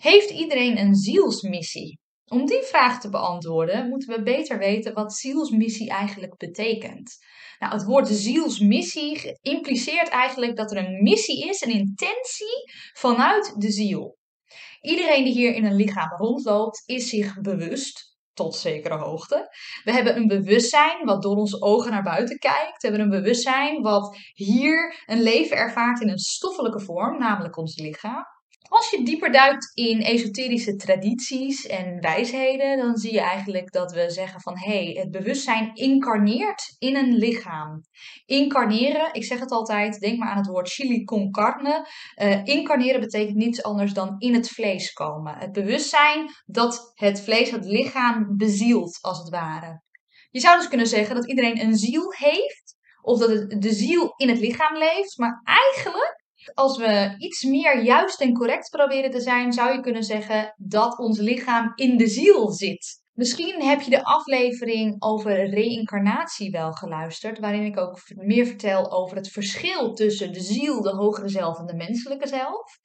Heeft iedereen een zielsmissie? Om die vraag te beantwoorden, moeten we beter weten wat zielsmissie eigenlijk betekent. Nou, het woord zielsmissie impliceert eigenlijk dat er een missie is, een intentie vanuit de ziel. Iedereen die hier in een lichaam rondloopt, is zich bewust tot zekere hoogte. We hebben een bewustzijn wat door onze ogen naar buiten kijkt. We hebben een bewustzijn wat hier een leven ervaart in een stoffelijke vorm, namelijk ons lichaam. Als je dieper duikt in esoterische tradities en wijsheden, dan zie je eigenlijk dat we zeggen van hé, hey, het bewustzijn incarneert in een lichaam. Incarneren, ik zeg het altijd, denk maar aan het woord chili con carne. Uh, incarneren betekent niets anders dan in het vlees komen. Het bewustzijn dat het vlees, het lichaam bezielt, als het ware. Je zou dus kunnen zeggen dat iedereen een ziel heeft, of dat de ziel in het lichaam leeft, maar eigenlijk als we iets meer juist en correct proberen te zijn, zou je kunnen zeggen dat ons lichaam in de ziel zit. Misschien heb je de aflevering over reïncarnatie wel geluisterd, waarin ik ook meer vertel over het verschil tussen de ziel, de hogere zelf en de menselijke zelf.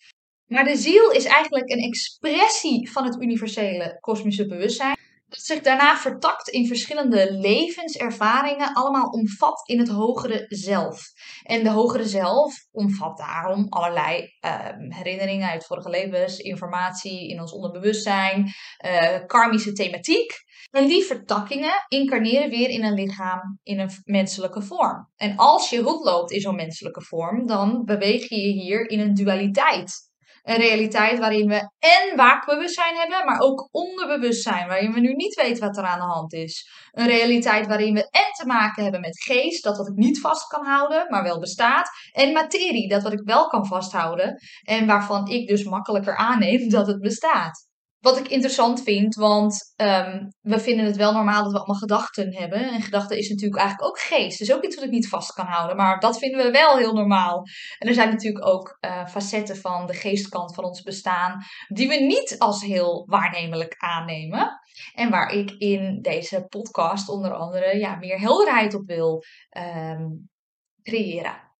Maar de ziel is eigenlijk een expressie van het universele kosmische bewustzijn dat zich daarna vertakt in verschillende levenservaringen, allemaal omvat in het hogere zelf. En de hogere zelf omvat daarom allerlei uh, herinneringen uit vorige levens, informatie in ons onderbewustzijn, uh, karmische thematiek. En die vertakkingen incarneren weer in een lichaam in een menselijke vorm. En als je rondloopt in zo'n menselijke vorm, dan beweeg je je hier in een dualiteit. Een realiteit waarin we en waakbewustzijn hebben, maar ook onderbewustzijn, waarin we nu niet weten wat er aan de hand is. Een realiteit waarin we en te maken hebben met geest, dat wat ik niet vast kan houden, maar wel bestaat. En materie, dat wat ik wel kan vasthouden en waarvan ik dus makkelijker aanneem dat het bestaat. Wat ik interessant vind, want um, we vinden het wel normaal dat we allemaal gedachten hebben. En gedachten is natuurlijk eigenlijk ook geest. Dus ook iets wat ik niet vast kan houden. Maar dat vinden we wel heel normaal. En er zijn natuurlijk ook uh, facetten van de geestkant van ons bestaan. die we niet als heel waarnemelijk aannemen. En waar ik in deze podcast onder andere ja, meer helderheid op wil um, creëren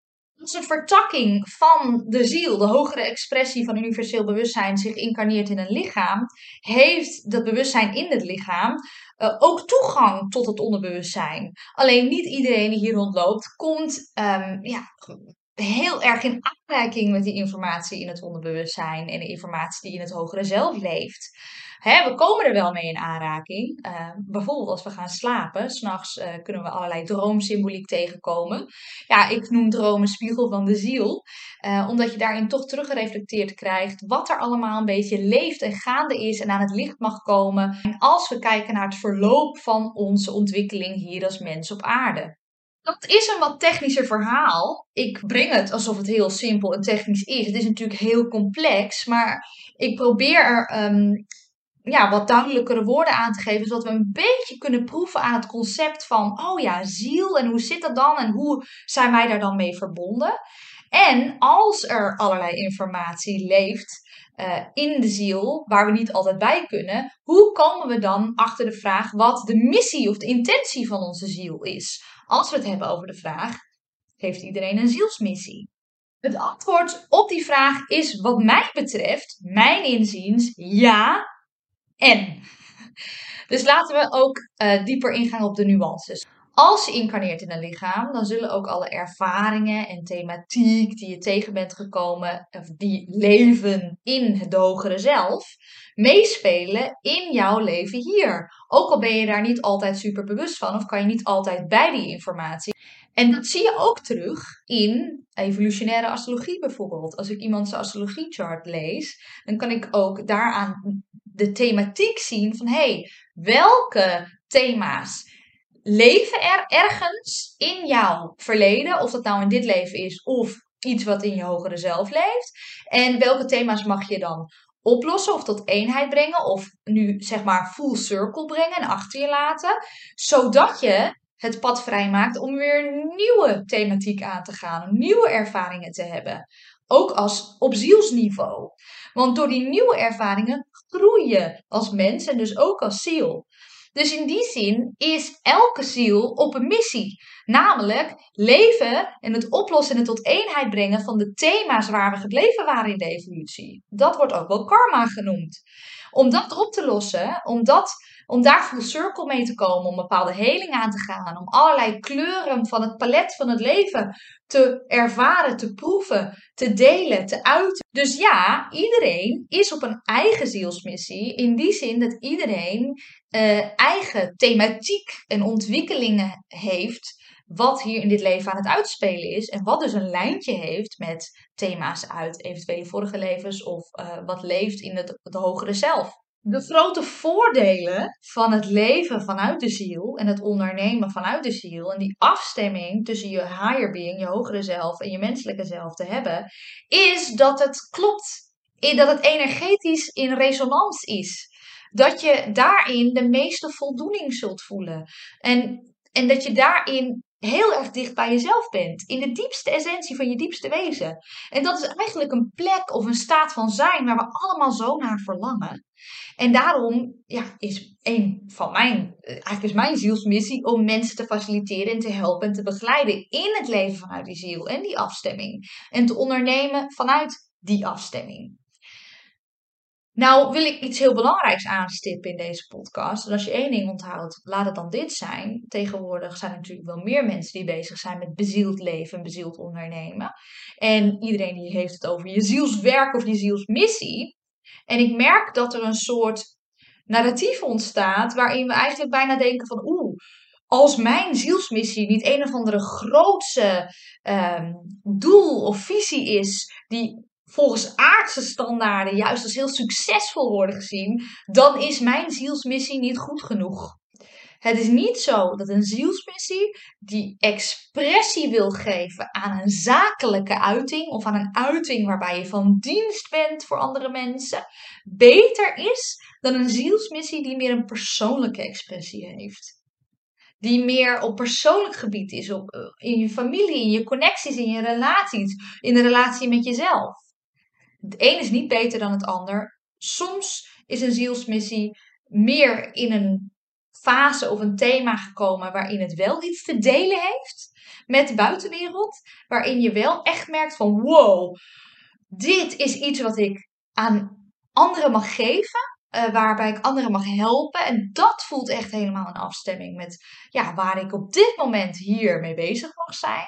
een vertakking van de ziel, de hogere expressie van universeel bewustzijn, zich incarneert in een lichaam, heeft dat bewustzijn in het lichaam uh, ook toegang tot het onderbewustzijn. Alleen niet iedereen die hier rondloopt, komt um, ja, heel erg in aanraking met die informatie in het onderbewustzijn en de informatie die in het hogere zelf leeft. Hè, we komen er wel mee in aanraking. Uh, bijvoorbeeld als we gaan slapen. S'nachts uh, kunnen we allerlei droomsymboliek tegenkomen. Ja, ik noem dromen spiegel van de ziel. Uh, omdat je daarin toch teruggereflecteerd krijgt wat er allemaal een beetje leeft en gaande is en aan het licht mag komen. En als we kijken naar het verloop van onze ontwikkeling hier als mens op aarde. Dat is een wat technischer verhaal. Ik breng het alsof het heel simpel en technisch is. Het is natuurlijk heel complex, maar ik probeer er um, ja, wat duidelijkere woorden aan te geven, zodat we een beetje kunnen proeven aan het concept van, oh ja, ziel en hoe zit dat dan en hoe zijn wij daar dan mee verbonden? En als er allerlei informatie leeft uh, in de ziel, waar we niet altijd bij kunnen, hoe komen we dan achter de vraag wat de missie of de intentie van onze ziel is? Als we het hebben over de vraag, heeft iedereen een zielsmissie? Het antwoord op die vraag is wat mij betreft, mijn inziens, ja en. Dus laten we ook uh, dieper ingaan op de nuances. Als je incarneert in een lichaam, dan zullen ook alle ervaringen en thematiek die je tegen bent gekomen, of die leven in het hogere zelf, meespelen in jouw leven hier. Ook al ben je daar niet altijd super bewust van, of kan je niet altijd bij die informatie. En dat zie je ook terug in evolutionaire astrologie bijvoorbeeld. Als ik iemand zijn astrologiechart lees, dan kan ik ook daaraan de thematiek zien van hé, hey, welke thema's leven er ergens in jouw verleden, of dat nou in dit leven is of iets wat in je hogere zelf leeft. En welke thema's mag je dan oplossen of tot eenheid brengen, of nu zeg maar full circle brengen en achter je laten, zodat je het pad vrijmaakt om weer nieuwe thematiek aan te gaan, nieuwe ervaringen te hebben. Ook als op zielsniveau. Want door die nieuwe ervaringen groei je als mens en dus ook als ziel. Dus in die zin is elke ziel op een missie. Namelijk leven en het oplossen en het tot eenheid brengen van de thema's waar we gebleven waren in de evolutie. Dat wordt ook wel karma genoemd. Om dat op te lossen, om, dat, om daar full circle mee te komen, om bepaalde heling aan te gaan, om allerlei kleuren van het palet van het leven te ervaren, te proeven, te delen, te uiten. Dus ja, iedereen is op een eigen zielsmissie. In die zin dat iedereen uh, eigen thematiek en ontwikkelingen heeft. Wat hier in dit leven aan het uitspelen is. En wat dus een lijntje heeft met thema's uit eventuele vorige levens. Of uh, wat leeft in het hogere zelf de grote voordelen van het leven vanuit de ziel en het ondernemen vanuit de ziel en die afstemming tussen je higher being, je hogere zelf en je menselijke zelf te hebben, is dat het klopt. Dat het energetisch in resonans is. Dat je daarin de meeste voldoening zult voelen. En, en dat je daarin heel erg dicht bij jezelf bent. In de diepste essentie van je diepste wezen. En dat is eigenlijk een plek of een staat van zijn waar we allemaal zo naar verlangen. En daarom ja, is een van mijn, eh, eigenlijk is mijn zielsmissie om mensen te faciliteren en te helpen en te begeleiden in het leven vanuit die ziel en die afstemming. En te ondernemen vanuit die afstemming. Nou wil ik iets heel belangrijks aanstippen in deze podcast. En als je één ding onthoudt, laat het dan dit zijn. Tegenwoordig zijn er natuurlijk wel meer mensen die bezig zijn met bezield leven en bezield ondernemen. En iedereen die heeft het over je zielswerk of je zielsmissie. En ik merk dat er een soort narratief ontstaat waarin we eigenlijk bijna denken van oeh, als mijn zielsmissie niet een of andere grootse um, doel of visie is die volgens aardse standaarden juist als heel succesvol worden gezien, dan is mijn zielsmissie niet goed genoeg. Het is niet zo dat een zielsmissie die expressie wil geven aan een zakelijke uiting of aan een uiting waarbij je van dienst bent voor andere mensen, beter is dan een zielsmissie die meer een persoonlijke expressie heeft. Die meer op persoonlijk gebied is, op, eh, in je familie, in je connecties, in je relaties, in de relatie met jezelf. Het een is niet beter dan het ander. Soms is een zielsmissie meer in een fase of een thema gekomen waarin het wel iets te delen heeft met de buitenwereld. Waarin je wel echt merkt van wow, dit is iets wat ik aan anderen mag geven. Uh, waarbij ik anderen mag helpen. En dat voelt echt helemaal een afstemming met ja, waar ik op dit moment hier mee bezig mag zijn.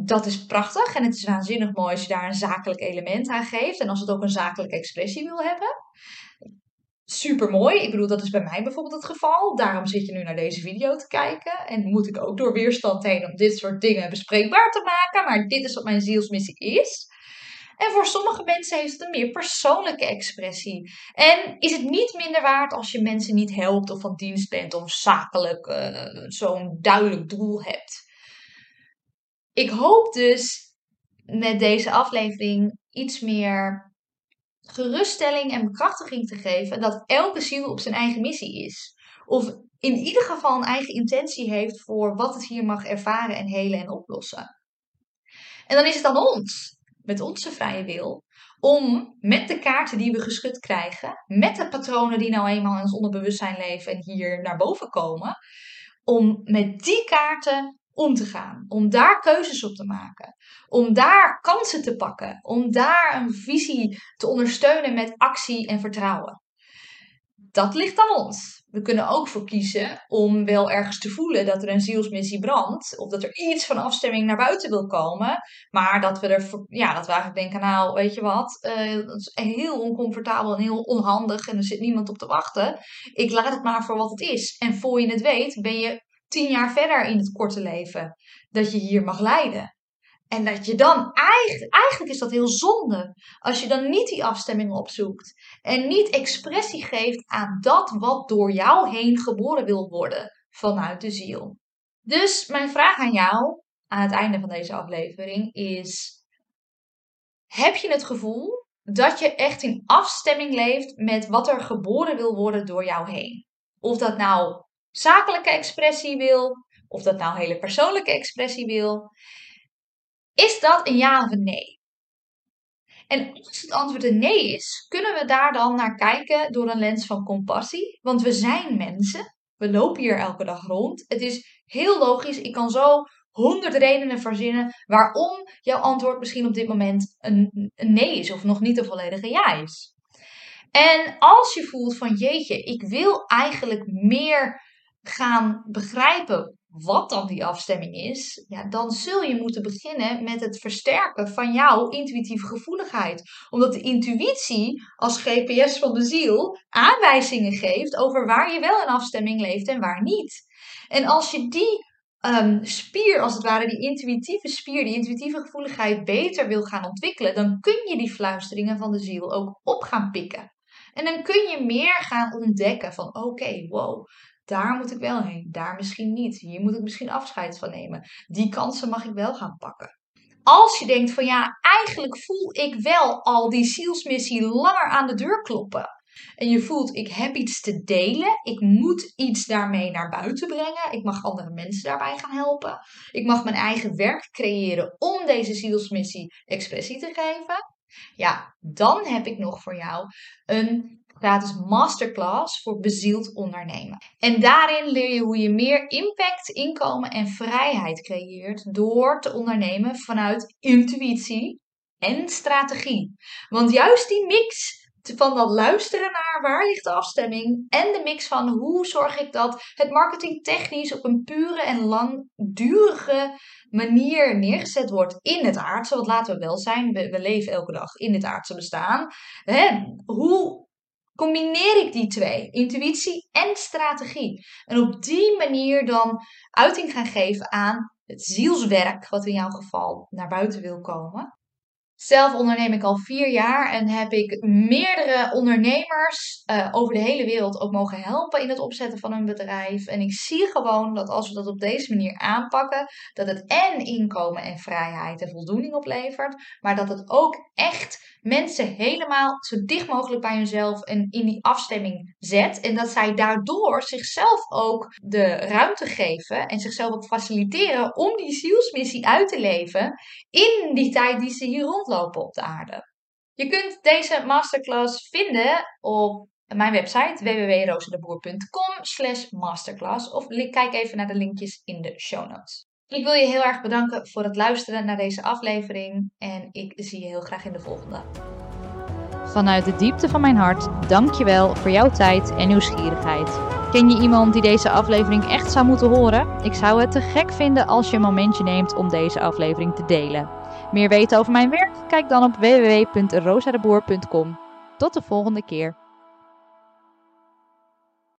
Dat is prachtig en het is waanzinnig mooi als je daar een zakelijk element aan geeft. En als het ook een zakelijke expressie wil hebben super mooi. Ik bedoel, dat is bij mij bijvoorbeeld het geval. Daarom zit je nu naar deze video te kijken. En moet ik ook door weerstand heen om dit soort dingen bespreekbaar te maken. Maar dit is wat mijn zielsmissie is. En voor sommige mensen heeft het een meer persoonlijke expressie. En is het niet minder waard als je mensen niet helpt of van dienst bent of zakelijk uh, zo'n duidelijk doel hebt. Ik hoop dus met deze aflevering iets meer geruststelling en bekrachtiging te geven dat elke ziel op zijn eigen missie is. Of in ieder geval een eigen intentie heeft voor wat het hier mag ervaren en helen en oplossen. En dan is het aan ons, met onze vrije wil, om met de kaarten die we geschud krijgen, met de patronen die nou eenmaal in ons onderbewustzijn leven en hier naar boven komen, om met die kaarten om te gaan. Om daar keuzes op te maken. Om daar kansen te pakken. Om daar een visie te ondersteunen met actie en vertrouwen. Dat ligt aan ons. We kunnen ook voor kiezen om wel ergens te voelen dat er een zielsmissie brandt. Of dat er iets van afstemming naar buiten wil komen. Maar dat we, er, ja, dat we eigenlijk denken, nou weet je wat, uh, dat is heel oncomfortabel en heel onhandig. En er zit niemand op te wachten. Ik laat het maar voor wat het is. En voor je het weet ben je tien jaar verder in het korte leven dat je hier mag leiden. En dat je dan eigenlijk, eigenlijk is dat heel zonde als je dan niet die afstemming opzoekt en niet expressie geeft aan dat wat door jou heen geboren wil worden vanuit de ziel. Dus mijn vraag aan jou aan het einde van deze aflevering is: heb je het gevoel dat je echt in afstemming leeft met wat er geboren wil worden door jou heen? Of dat nou zakelijke expressie wil, of dat nou hele persoonlijke expressie wil, is dat een ja of een nee? En als het antwoord een nee is, kunnen we daar dan naar kijken door een lens van compassie. Want we zijn mensen. We lopen hier elke dag rond. Het is heel logisch. Ik kan zo honderd redenen verzinnen waarom jouw antwoord misschien op dit moment een, een nee is of nog niet een volledige ja is. En als je voelt van jeetje, ik wil eigenlijk meer gaan begrijpen wat dan die afstemming is, ja, dan zul je moeten beginnen met het versterken van jouw intuïtieve gevoeligheid. Omdat de intuïtie als GPS van de ziel aanwijzingen geeft over waar je wel in afstemming leeft en waar niet. En als je die um, spier, als het ware, die intuïtieve spier, die intuïtieve gevoeligheid beter wil gaan ontwikkelen, dan kun je die fluisteringen van de ziel ook op gaan pikken. En dan kun je meer gaan ontdekken van oké, wow, daar moet ik wel heen, daar misschien niet. Hier moet ik misschien afscheid van nemen. Die kansen mag ik wel gaan pakken. Als je denkt van ja, eigenlijk voel ik wel al die zielsmissie langer aan de deur kloppen. En je voelt, ik heb iets te delen. Ik moet iets daarmee naar buiten brengen. Ik mag andere mensen daarbij gaan helpen. Ik mag mijn eigen werk creëren om deze zielsmissie expressie te geven. Ja, dan heb ik nog voor jou een gratis masterclass voor bezield ondernemen. En daarin leer je hoe je meer impact, inkomen en vrijheid creëert door te ondernemen vanuit intuïtie en strategie. Want juist die mix van dat luisteren naar waar ligt de afstemming en de mix van hoe zorg ik dat het marketing technisch op een pure en langdurige manier neergezet wordt in het aardse. Want laten we wel zijn, we, we leven elke dag in het aardse bestaan. Hè? Hoe combineer ik die twee, intuïtie en strategie. En op die manier dan uiting gaan geven aan het zielswerk, wat in jouw geval naar buiten wil komen. Zelf onderneem ik al vier jaar en heb ik meerdere ondernemers uh, over de hele wereld ook mogen helpen in het opzetten van een bedrijf. En ik zie gewoon dat als we dat op deze manier aanpakken, dat het en inkomen en vrijheid en voldoening oplevert, maar dat het ook echt mensen helemaal zo dicht mogelijk bij hunzelf en in die afstemming zet. En dat zij daardoor zichzelf ook de ruimte geven en zichzelf ook faciliteren om die zielsmissie uit te leven in die tijd die ze hier rondlopen op de aarde. Je kunt deze masterclass vinden op mijn website www.roosendeboer.com slash masterclass of kijk even naar de linkjes in de show notes. Ik wil je heel erg bedanken voor het luisteren naar deze aflevering en ik zie je heel graag in de volgende. Vanuit de diepte van mijn hart, dank je wel voor jouw tijd en nieuwsgierigheid. Ken je iemand die deze aflevering echt zou moeten horen? Ik zou het te gek vinden als je een momentje neemt om deze aflevering te delen. Meer weten over mijn werk? Kijk dan op www.rosadeboer.com. Tot de volgende keer.